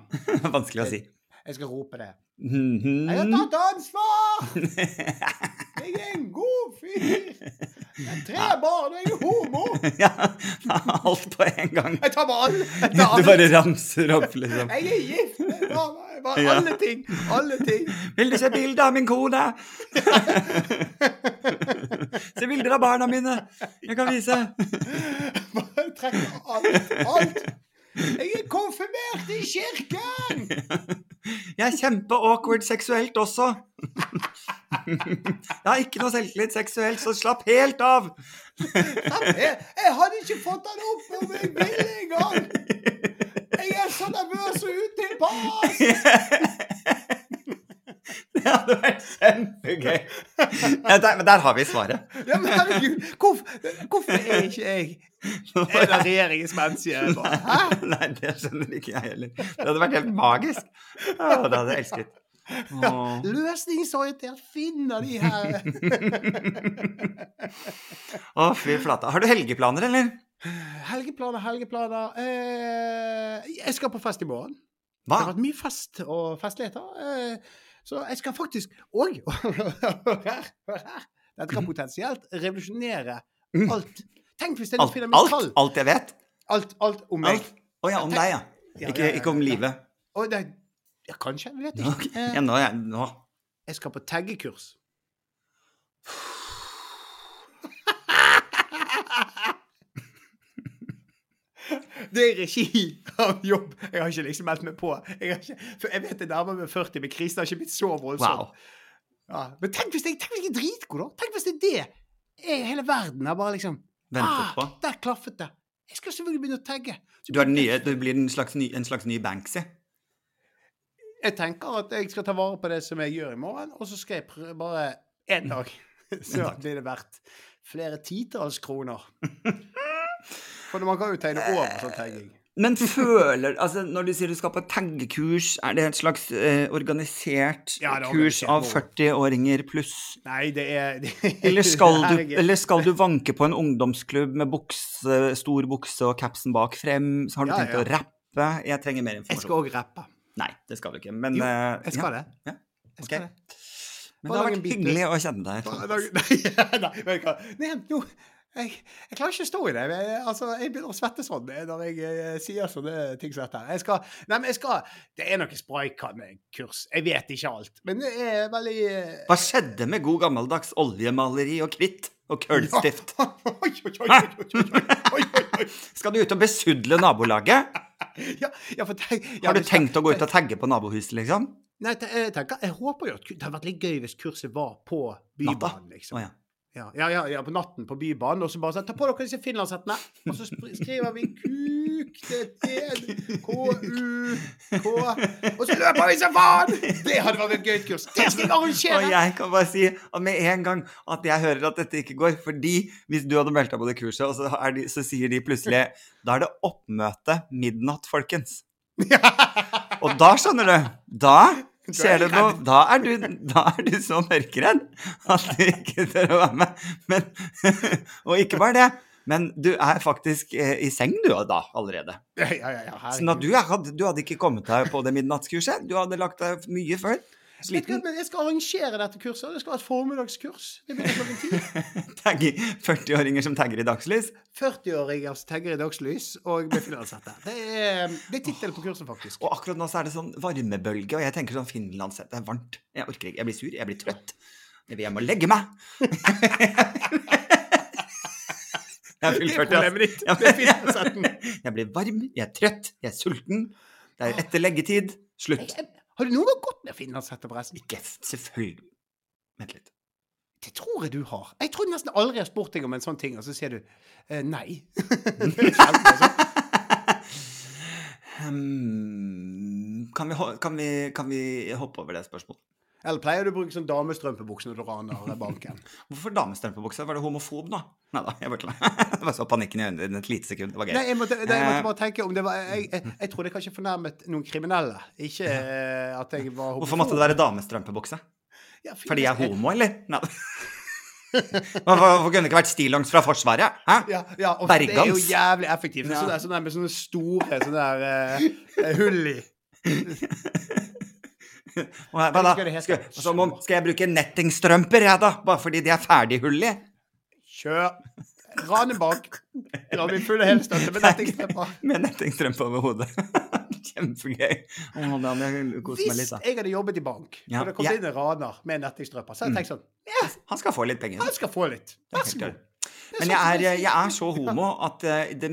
Vanskelig å si. Jeg skal rope det. Mhm. Jeg har tatt ansvar! [laughs] Jeg er en god fyr! Jeg har tre barn, og jeg er homo! [laughs] Ja, alt på en gang. Jeg tar bare alle. Du bare ramser opp, liksom. Jeg er gift bare, bare Ja. alle ting. Alle ting. Vil du se bilde av min kone? [laughs] se bilder av barna mine. Jeg kan vise. Bare trekker alt. Alt. Jeg er konfirmert i kirken! Jeg er kjempe-awkward seksuelt også. Jeg har ikke noe selvtillit seksuelt, så slapp helt av. Jeg, jeg hadde ikke fått den opp om jeg ville engang! Jeg er så nervøs og utilpass! [laughs] Det hadde vært kjempegøy. [laughs] Ja, der, men der har vi svaret. Ja, men herregud, hvorfor, hvorfor er ikke jeg en av regjeringens menn, sier jeg bare. Hæ? [laughs] Nei, det skjønner ikke jeg heller. Det hadde vært helt magisk. Å, det hadde jeg elsket. Ja, Løsningsorientert finner de her Å, fy flate. Har du helgeplaner, eller? Helgeplaner, helgeplaner eh, Jeg skal på fest i morgen. Det har vært mye fest og festligheter. Eh, så jeg skal faktisk òg [laughs] Hør her, hør her. Dette kan potensielt revolusjonere alt. Tenk hvis jeg Alt, finner alt, tall. alt jeg vet? Alt, alt om meg. Å oh, ja, om deg, ja. Ikke, ikke om livet. Det, ja, kanskje. Jeg vet ikke. Eh, Ja, nå, ja, nå. jeg skal på taggekurs. Det er regi av jobb. Jeg har ikke liksom meldt meg på. Jeg, har ikke, jeg vet det nærmer meg 40, men krisen har ikke blitt så voldsom. Wow. Ja. Men tenk hvis jeg, tenk hvis jeg er dritgod, da! Tenk hvis det er det! Er hele verden er bare liksom Ventet på. Der klaffet det! Jeg skal selvfølgelig begynne å tagge. Du er nye, du blir en slags ny, en slags ny Banksy. Jeg tenker at jeg skal ta vare på det som jeg gjør i morgen, og så skal jeg prøve bare én dag. [laughs] Så blir det verdt flere titalls kroner. [laughs] For man kan jo tegne over sånn tagging. Men føler Altså, når du sier du skal på taggekurs, er det et slags eh, organisert Ja, kurs av 40-åringer pluss? Nei, det er [laughs] det, Eller skal, du, eller skal du vanke på en ungdomsklubb med bukse, stor bukse og capsen bak frem? Så har du Ja, tenkt ja. å rappe? Jeg trenger mer informasjon. Jeg skal òg rappe. Nei, det skal du ikke. Men, Jo, eh, jeg skal det. Ja, Jeg skal okay. det. Men det har vært hyggelig å kjenne deg. [laughs] Nei, nei, nei, nei. Nei, jeg, jeg klarer ikke å stå i det. Jeg, altså, jeg begynner å svette sånn eh, når jeg jeg sier sånne ting som dette. Jeg skal, nei, men jeg skal, Det er noe spraykannekurs. Jeg vet ikke alt. Men det er veldig eh, Hva skjedde med god gammeldags oljemaleri og kritt og kullstift? Oi. Skal du ut og besudle nabolaget? [laughs] Ja, ja, tenk, ja, Har du tenkt å gå ut og tagge på nabohuset, liksom? Nei, jeg tenker, jeg håper jo at det hadde vært litt gøy hvis kurset var på Bybanen, liksom. Å ja. Ja, ja, ja, ja, på natten på Bybanen, og så bare sånn Ta på dere disse finlandshettene, og så skriver vi kuk til K-U-K Og så løper vi som faen! Det hadde vært et gøy kurs. Det skal jeg Og jeg kan bare si med en gang at jeg hører at dette ikke går, fordi hvis du hadde meldt deg på det kurset, og så, er de, så sier de plutselig Da er det oppmøte midnatt, folkens. [laughs] Og da skjønner du. Da skjer du noe. Da er du, da er du så mørkredd at du ikke tør å være med. Men, [laughs] og ikke bare det. Men du er faktisk eh, i seng du da allerede. Ja, ja, ja, Sånn at du, hadde, du hadde ikke kommet deg på det midnattskurset. Du hadde lagt deg mye før. Sliten. men jeg skal arrangere dette kurset. Det skal være et formiddagskurs. Det begynner klokken ti. [laughs] 40-åringer som tagger i dagslys. 40-åringer som tagger i dagslys og blir finlandshette. Det er, det er tittelen på kurset, faktisk. Og akkurat nå så er det sånn varmebølge, og jeg tenker sånn Finlandshette er varmt. Jeg orker ikke. Jeg blir sur, jeg blir trøtt. Jeg vil hjem og legge meg. [laughs] Jeg er Det er fullført. Det er. [laughs] Jeg blir varm, jeg er trøtt, jeg er sulten. Det er etter leggetid. Slutt. Har du noen gang gått med finlandshette, forresten? Ikke selvfølgelig. Vent litt. Det tror jeg du har. Jeg tror nesten aldri jeg har spurt deg om en sånn ting, og så sier du eh, nei. [laughs] Hmm, kan, vi, kan, vi, kan vi hoppe over det spørsmålet? Eller pleier du å bruke sånn damestrømpebukse når du raner banken? [laughs] Hvorfor damestrømpebukse? Var du homofob, da? Nei da, jeg bare tuller. [laughs] Det var så panikken i øynene dine et lite sekund. Det var gøy. Nei, jeg måtte, det, jeg måtte Eh. bare tenke om det var Jeg, jeg, jeg trodde jeg kanskje fornærmet noen kriminelle. Ikke eh, at jeg var homofob. Hvorfor måtte det være damestrømpebukse? Ja, for Fordi jeg er homo, eller? Nei. [laughs] Hvorfor kunne det ikke vært stillongs fra Forsvaret? Hæ? Ja, ja og det er jo jævlig effektivt. Ja. Sånn der, sånn der med sånne store sånne der, uh, hull i. Hva da? Skal som om, skal jeg bruke nettingstrømper, jeg, da? Bare fordi de er ferdighullige? Kjør. Ranet bak. La meg full helstøtte med [laughs] nettingstrømper. Med nettingstrømper over hodet. [laughs] Kjempegøy. Oh, da hadde jeg kost meg Hvis litt, da. jeg hadde jobbet i bank, Ja, og det kom ja. inn en raner med nettingstrømper, så hadde jeg tenkt sånn Han skal få litt penger. Han skal få litt. Vær så god. Men jeg er, jeg er så homo at eh, det,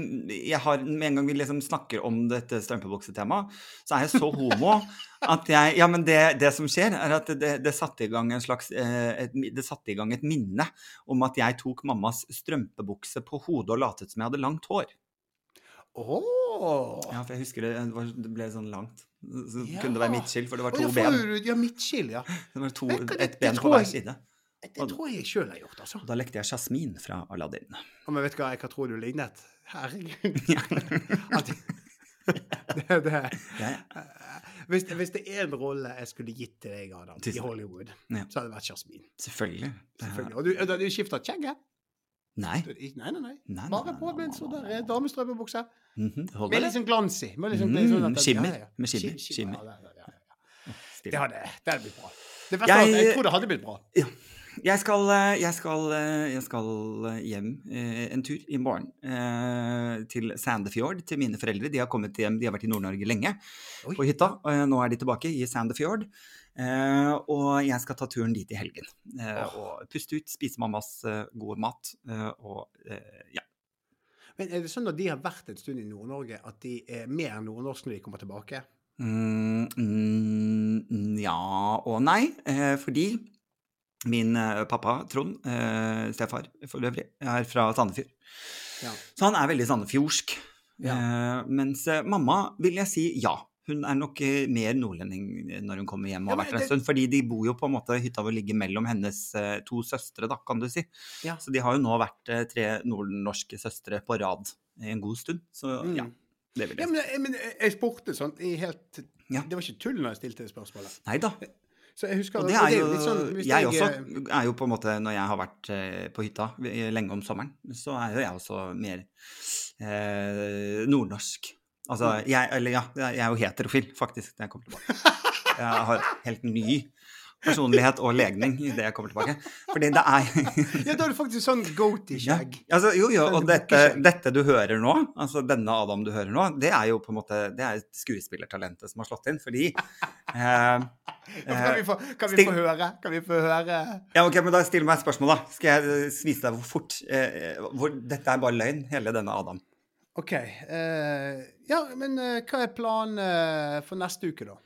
jeg har, med en gang vi liksom snakker om dette strømpebuksetemaet, så er jeg så homo at jeg Ja, men det, det som skjer, er at det, det satte i gang en slags eh, et, Det satte i gang et minne om at jeg tok mammas strømpebukse på hodet og latet som jeg hadde langt hår. Oh. Ja, for jeg husker det, det, var, det ble sånn langt. Så Ja. kunne det være midtskill, for det var to to ja, ben. Ja, midtskill, ja. [laughs] Det var to, et ben på hver side. Det tror jeg jeg sjøl har gjort, altså. Da lekte jeg Jasmin fra Aladdin. Og men vet du hva jeg kan tro du lignet? Herregud. [laughs] Det, det, hvis, hvis det er en rolle jeg skulle gitt til deg, Adam, i Hollywood, Ja. så hadde det vært Jasmin. selvfølgelig. Selvfølgelig. Og du, du skifta skjegget? Nei. Nei, nei, nei. Nei, Bare påbegynt sånn der damestrømpebukse. Mm -hmm. Med litt sånn glans i. Med litt sånn, Mm, sånn skimmer. ja, ja. Med skimmer, Skim- skimmer. Ja, ja, ja, ja. Det hadde, det hadde blitt bra. Det verste Jeg- jeg tror det hadde blitt bra. Jeg skal, jeg skal, jeg skal hjem eh, en tur i morgen eh, til Sandefjord, til mine foreldre. De har kommet hjem, de har vært i Nord-Norge lenge Oi. på hytta. og eh, Nå er de tilbake i Sandefjord. Eh, og jeg skal ta turen dit i helgen. Eh, Og puste ut, spise mammas gode mat. eh, og ja. Men er det sånn når de har vært en stund i Nord-Norge, at de er mer nordnorsk når de kommer tilbake? Mm, mm, ja og nei, eh, fordi min eh, pappa, Trond, eh, stefar for øvrig, er fra Sandefjord. Ja. Så han er veldig sandefjordsk. Ja. Eh, mens eh, mamma vil jeg si ja. Hun er nok eh, mer nordlending når hun kommer hjem og har vært der en stund. Fordi de bor jo på en måte Hytta vår ligger mellom hennes to søstre, da, kan du si. Ja. Så de har jo nå vært tre nordnorske søstre på rad en god stund. Så Mm. ja, det vil jeg si. men, jeg- men jeg spurte sånn i helt Ja. Det var ikke tull når jeg stilte spørsmålet. Nei da. Husker Og det er jo, litt sånn, jeg, jeg også eh, er jo på en måte, når jeg har vært eh, på hytta eh, lenge om sommeren, så er jo jeg også mer eh, nordnorsk. Altså, jeg, eller ja, jeg er jo heterofil, faktisk, når jeg kommer tilbake. Jeg har helt ny personlighet og legning idet jeg kommer tilbake. Fordi det er [laughs] Ja, da er det faktisk sånn goaty-skjegg. Ja, altså, Jo, jo, og dette, dette du hører nå, altså denne Adam du hører nå, det er jo på en måte det er skuespillertalentet som har slått inn, fordi eh, [laughs] Kan vi få, kan vi få høre? Kan vi få høre? Ja, ok, men da Still meg et spørsmål, da. Skal jeg eh, vise deg hvor fort eh, hvor, Dette er bare løgn, hele denne Adam. OK. eh, ja, men eh, hva er planen eh, for neste uke, da?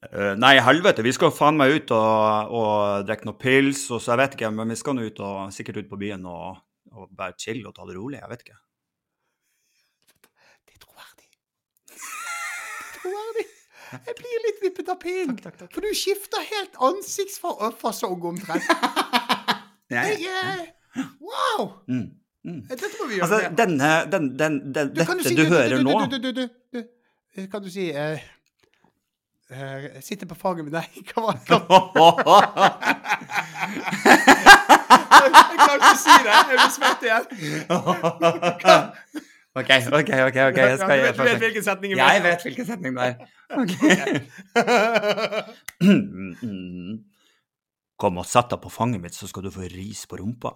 Eh, nei, helvete, vi skal faen meg ut og, og drikke noen pils, og så jeg vet ikke, men vi skal nå ut og sikkert ut på byen og, og bare chille og ta det rolig. Jeg vet ikke. Det er troverdig. Det er troverdig. Jeg blir litt vippet av pinnen. Takk, takk, takk. For du skifter helt ansiktsfasong omtrent. Jeg, er Wow! mm, mm. Dette må vi gjøre. Altså, denne, den, den, den, Du, kan dette si- du hører nå Du, du, du, du, du, du. Kan du si eh, eh, Sitter på fanget med deg. [laughs] Hva var det? [laughs] Jeg kan ikke si det. Jeg blir svett igjen. [laughs] OK, OK, OK. ok, jeg skal gjøre du vet hvilken setning det er? Jeg vet hvilken setning det er. Mm. Kom og sett deg på fanget mitt, så skal du få ris på rumpa.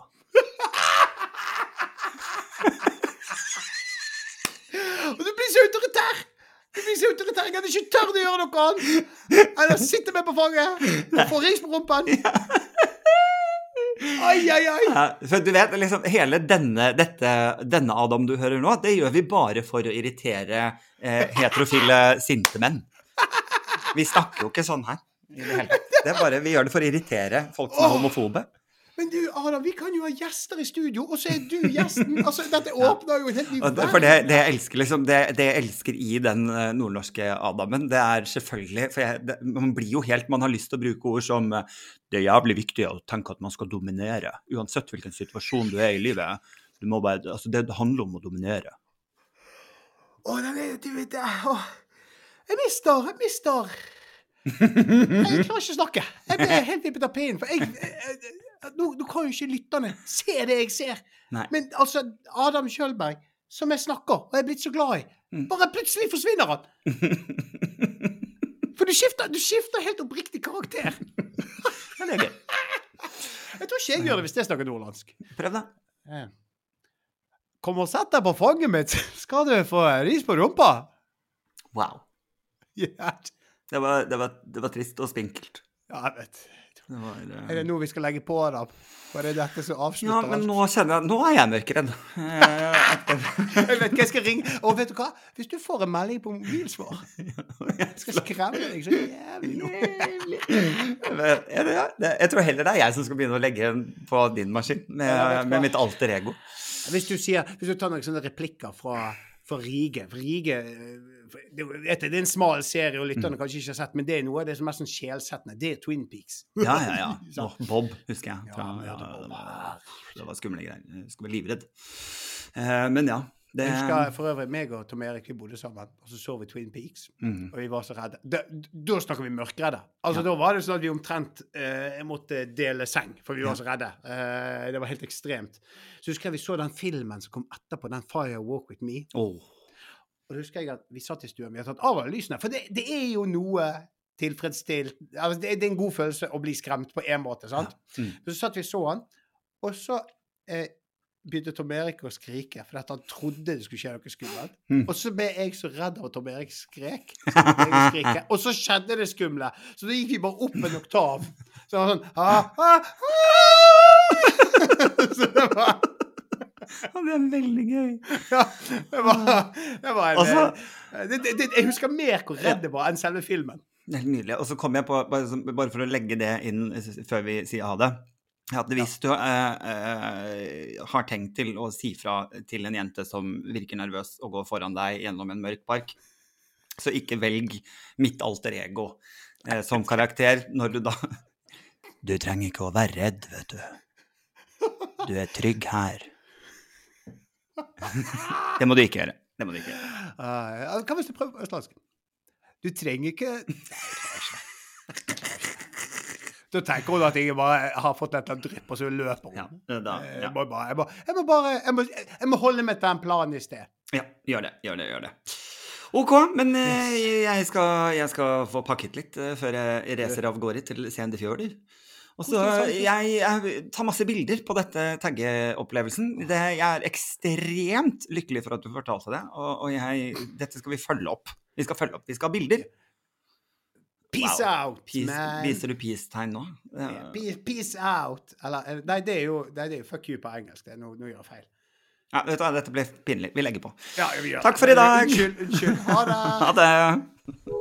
Og du blir så autoritær! Du blir så autoritær. Jeg hadde ikke tørt å gjøre noe annet enn å sitte med på fanget og få ris på rumpen. Ai, ai, ai. For du vet, liksom, hele denne, dette, denne Adam du hører nå, det gjør vi bare for å irritere eh, heterofile sinte menn. Vi snakker jo ikke sånn her. Det er bare, vi gjør det for å irritere folk som er homofobe. Men du, Adam, vi kan jo ha gjester i studio, og så er du gjesten. [laughs] Altså, Dette åpner jo en helt ny verden. for det, det jeg elsker liksom, det, det jeg elsker i den eh, nordnorske Adamen, det er selvfølgelig For jeg, det, man blir jo helt Man har lyst til å bruke ord som eh, Det er jævlig viktig å tenke at man skal dominere, uansett hvilken situasjon du er i livet. Du må bare, altså Det handler om å dominere. Å, den er Du vet det. Jeg mister Jeg mister [laughs] Jeg klarer ikke å snakke. Jeg blir helt vippet av pinnen. For jeg, jeg, nå, nå kan jo ikke lytterne se det jeg ser. Nei. Men altså, Adam Kjølberg, som jeg snakker og jeg er blitt så glad i, Mm. bare plutselig forsvinner han. For du skifter, du skifter helt oppriktig karakter. [laughs] Men det er gøy. Jeg tror ikke jeg gjør det hvis jeg snakker nordlandsk. Prøv, da. Kom og sett deg på fanget mitt, [laughs] skal du få ris på rumpa. Wow. Yeah. Det var, det var, det var trist og spinkelt. ja jeg vet. Det var, uh... Er det nå vi skal legge på, da? Var det dette som Ja, avslutter men alt? nå kjenner jeg Nå er jeg mørkredd. [laughs] Jeg vet ikke, jeg skal ringe. Og vet du hva? Hvis du får en melding på mobilsvar [laughs] Jeg skal skremme deg så jævlig nå. Men, jeg tror heller det er jeg som skal begynne å legge den på din maskin, med, Ja, hva? med mitt alter ego. Hvis du sier Hvis du tar noen sånne replikker fra, fra Rige for Rige eh, det, det er en smal serie, og Mm. lytterne kanskje ikke har sett, men det er noe av det som er mest sånn sjelsettende. Det er Twin Peaks. [laughs] Ja, ja, ja. [laughs] Sant? Bob, husker jeg. Fra, ja, ja, det var- det var skumle greier. Skulle være livredd. Uh, men ja. Det, Jeg husker for øvrig meg og Tom Erik vi bodde sammen, og så så vi Twin Peaks. Mm. Og vi var så redde. Da, da snakker vi mørkredde. Altså, Da var det sånn at vi omtrent eh, måtte dele seng, for vi var Ja. så redde. Eh, det var helt ekstremt. Så husker jeg vi så den filmen som kom etterpå, den 'Fire Walk With Me'. Åh. Og da husker jeg at vi satt i stua, vi har tatt av alle lysene. For det, det er jo noe tilfredsstilt altså det, det er en god følelse å bli skremt på en måte, sant? Mm. Så satt vi og så han, og så eh, begynte Tom Erik å skrike, for han trodde det skulle skje noe skummelt. Mm. Og så ble jeg så redd av at Tom Erik skrek. [laughs] Og så skjedde det skumle. Så da gikk vi bare opp en oktav. Så det var sånn ah, ah, ah! Så det var Ja, det er veldig gøy. [laughs] ja, det var, det var en, Altså- eh, det, det, det, Jeg husker mer hvor redd det var enn selve filmen. Helt nydelig. Og så kom jeg på, bare, for å legge det inn før vi sier ha det at hvis du eh, eh, har tenkt til å si fra til en jente som virker nervøs og går foran deg gjennom en mørk park, så ikke velg mitt alter ego eh, som karakter når du da [laughs] Du trenger ikke å være redd, vet du. Du er trygg her. Det må du ikke gjøre. Det må du ikke gjøre. Uh, hva hvis du prøver østlandsk? Du trenger ikke. Da tenker hun at jeg bare har fått dette drypp, og så løper hun. Ja, da, ja. Jeg må bare, jeg må, jeg må bare jeg må, jeg må holde meg til den planen i sted. Ja, gjør det. Gjør det. gjør det. OK, men yes. jeg, skal, jeg skal få pakket litt eh, før jeg reiser av gårde til Sendefjorder. Og så jeg, jeg tar masse bilder på dette taggeopplevelsen. Det, jeg er ekstremt lykkelig for at du fortalte det, og, og jeg, dette skal vi følge opp. Vi skal følge opp. Vi skal ha bilder. Peace Wow. out, Peace, man. viser du peace-tegn nå? Ja. Peace, peace out. Eller eh, Nei, det er jo, det er jo fuck you på engelsk. Det, er- nå, nå gjør jeg feil. Ja, vet du hva, dette ble pinlig. Vi legger på. Ja, Takk for i dag. Unnskyld. unnskyld. Ha det. [laughs] Ha det!